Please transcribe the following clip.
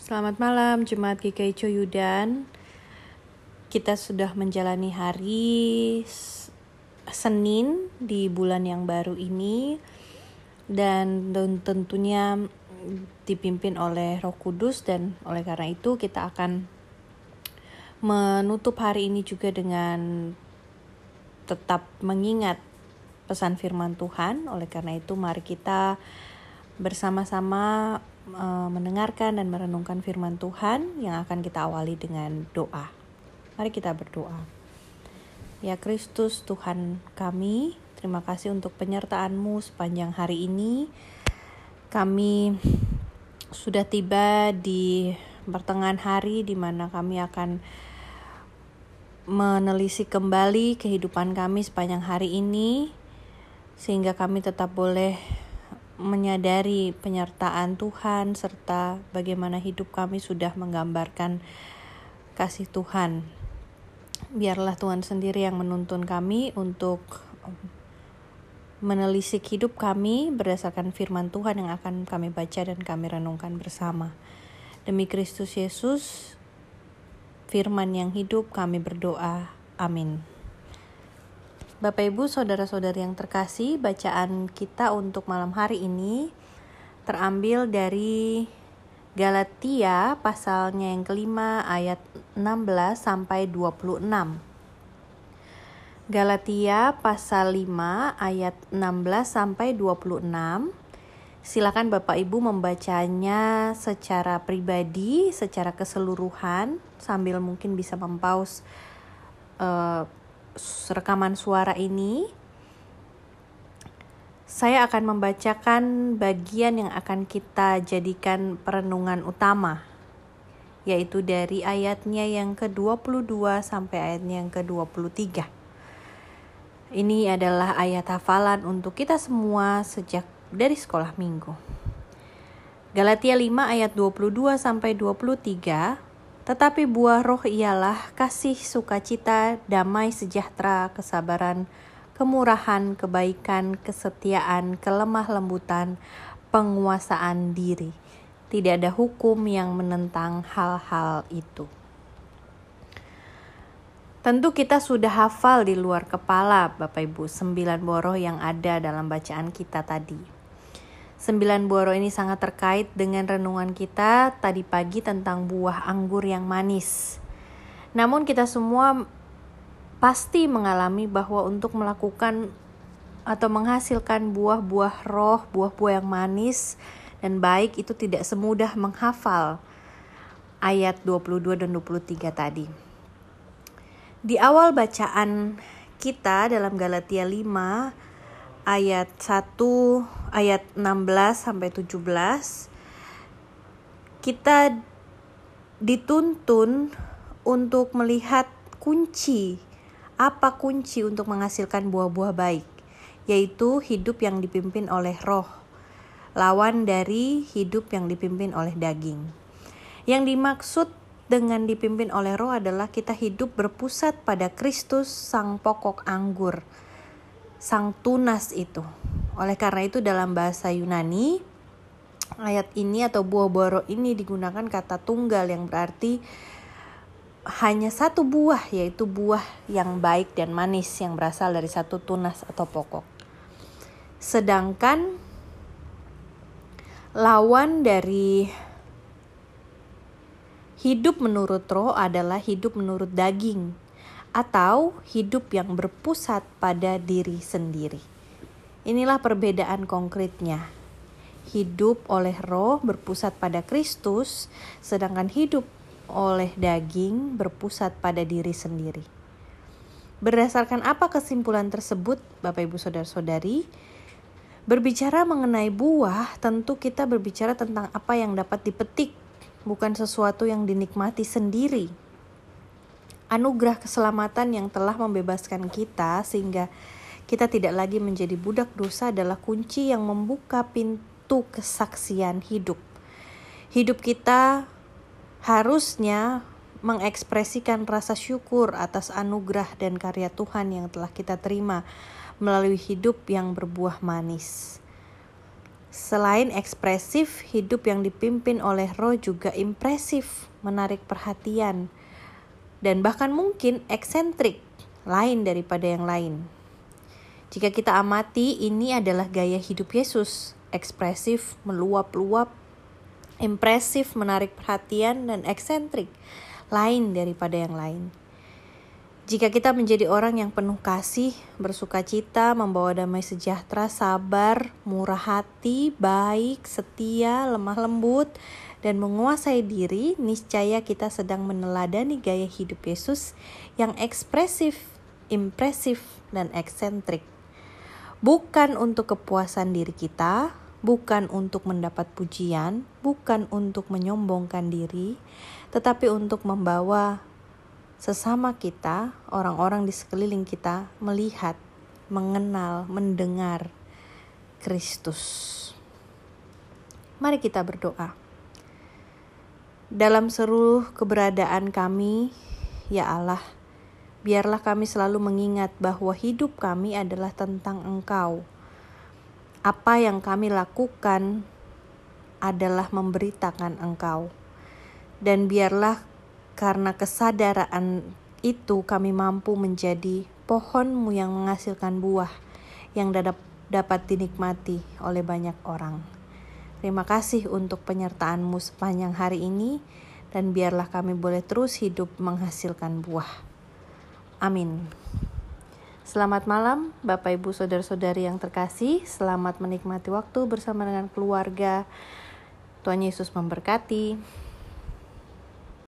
Selamat malam Jemaat GKI Coyudan. Kita sudah menjalani hari Senin di bulan yang baru ini dan tentunya dipimpin oleh Roh Kudus dan oleh karena itu kita akan menutup hari ini juga dengan tetap mengingat pesan firman Tuhan. Oleh karena itu mari kita bersama-sama uh, mendengarkan dan merenungkan firman Tuhan yang akan kita awali dengan doa. Mari kita berdoa. Ya Kristus Tuhan kami, terima kasih untuk penyertaan-Mu sepanjang hari ini. Kami sudah tiba di pertengahan hari di mana kami akan menelisik kembali kehidupan kami sepanjang hari ini sehingga kami tetap boleh menyadari penyertaan Tuhan serta bagaimana hidup kami sudah menggambarkan kasih Tuhan. Biarlah Tuhan sendiri yang menuntun kami untuk menelisik hidup kami berdasarkan firman Tuhan yang akan kami baca dan kami renungkan bersama. Demi Kristus Yesus, firman yang hidup kami berdoa. Amin. Bapak Ibu, saudara-saudari yang terkasih, bacaan kita untuk malam hari ini terambil dari Galatia pasalnya yang kelima ayat 16 sampai 26. Galatia pasal 5 ayat 16 sampai 26. Silakan Bapak Ibu membacanya secara pribadi, secara keseluruhan sambil mungkin bisa mempaus uh, rekaman suara ini, saya akan membacakan bagian yang akan kita jadikan perenungan utama, yaitu dari ayatnya yang ke-22 sampai ayatnya yang ke-23. Ini adalah ayat hafalan untuk kita semua sejak dari sekolah minggu. Galatia 5 ayat 22 sampai 23 tetapi buah roh ialah kasih, sukacita, damai, sejahtera, kesabaran, kemurahan, kebaikan, kesetiaan, kelemah lembutan, penguasaan diri. Tidak ada hukum yang menentang hal-hal itu. Tentu kita sudah hafal di luar kepala Bapak Ibu sembilan boroh yang ada dalam bacaan kita tadi. Sembilan buah roh ini sangat terkait dengan renungan kita tadi pagi tentang buah anggur yang manis. Namun kita semua pasti mengalami bahwa untuk melakukan atau menghasilkan buah-buah roh, buah-buah yang manis dan baik itu tidak semudah menghafal ayat 22 dan 23 tadi. Di awal bacaan kita dalam Galatia 5 ayat 1 ayat 16 sampai 17 kita dituntun untuk melihat kunci. Apa kunci untuk menghasilkan buah-buah baik? Yaitu hidup yang dipimpin oleh roh lawan dari hidup yang dipimpin oleh daging. Yang dimaksud dengan dipimpin oleh roh adalah kita hidup berpusat pada Kristus sang pokok anggur sang tunas itu. Oleh karena itu dalam bahasa Yunani ayat ini atau buah boro ini digunakan kata tunggal yang berarti hanya satu buah yaitu buah yang baik dan manis yang berasal dari satu tunas atau pokok. Sedangkan lawan dari hidup menurut roh adalah hidup menurut daging atau hidup yang berpusat pada diri sendiri. Inilah perbedaan konkretnya. Hidup oleh roh berpusat pada Kristus, sedangkan hidup oleh daging berpusat pada diri sendiri. Berdasarkan apa kesimpulan tersebut, Bapak Ibu Saudara-saudari? Berbicara mengenai buah, tentu kita berbicara tentang apa yang dapat dipetik, bukan sesuatu yang dinikmati sendiri anugerah keselamatan yang telah membebaskan kita sehingga kita tidak lagi menjadi budak dosa adalah kunci yang membuka pintu kesaksian hidup. Hidup kita harusnya mengekspresikan rasa syukur atas anugerah dan karya Tuhan yang telah kita terima melalui hidup yang berbuah manis. Selain ekspresif, hidup yang dipimpin oleh roh juga impresif, menarik perhatian, dan bahkan mungkin eksentrik, lain daripada yang lain. Jika kita amati, ini adalah gaya hidup Yesus, ekspresif, meluap-luap, impresif, menarik perhatian, dan eksentrik, lain daripada yang lain. Jika kita menjadi orang yang penuh kasih, bersuka cita, membawa damai sejahtera, sabar, murah hati, baik, setia, lemah lembut, dan menguasai diri, niscaya kita sedang meneladani gaya hidup Yesus yang ekspresif, impresif, dan eksentrik. Bukan untuk kepuasan diri kita, bukan untuk mendapat pujian, bukan untuk menyombongkan diri, tetapi untuk membawa sesama kita, orang-orang di sekeliling kita melihat, mengenal, mendengar Kristus. Mari kita berdoa. Dalam seluruh keberadaan kami, ya Allah, biarlah kami selalu mengingat bahwa hidup kami adalah tentang Engkau. Apa yang kami lakukan adalah memberitakan Engkau. Dan biarlah karena kesadaran itu kami mampu menjadi pohonmu yang menghasilkan buah yang dapat dinikmati oleh banyak orang. Terima kasih untuk penyertaanmu sepanjang hari ini dan biarlah kami boleh terus hidup menghasilkan buah. Amin. Selamat malam Bapak Ibu Saudara-saudari yang terkasih. Selamat menikmati waktu bersama dengan keluarga. Tuhan Yesus memberkati.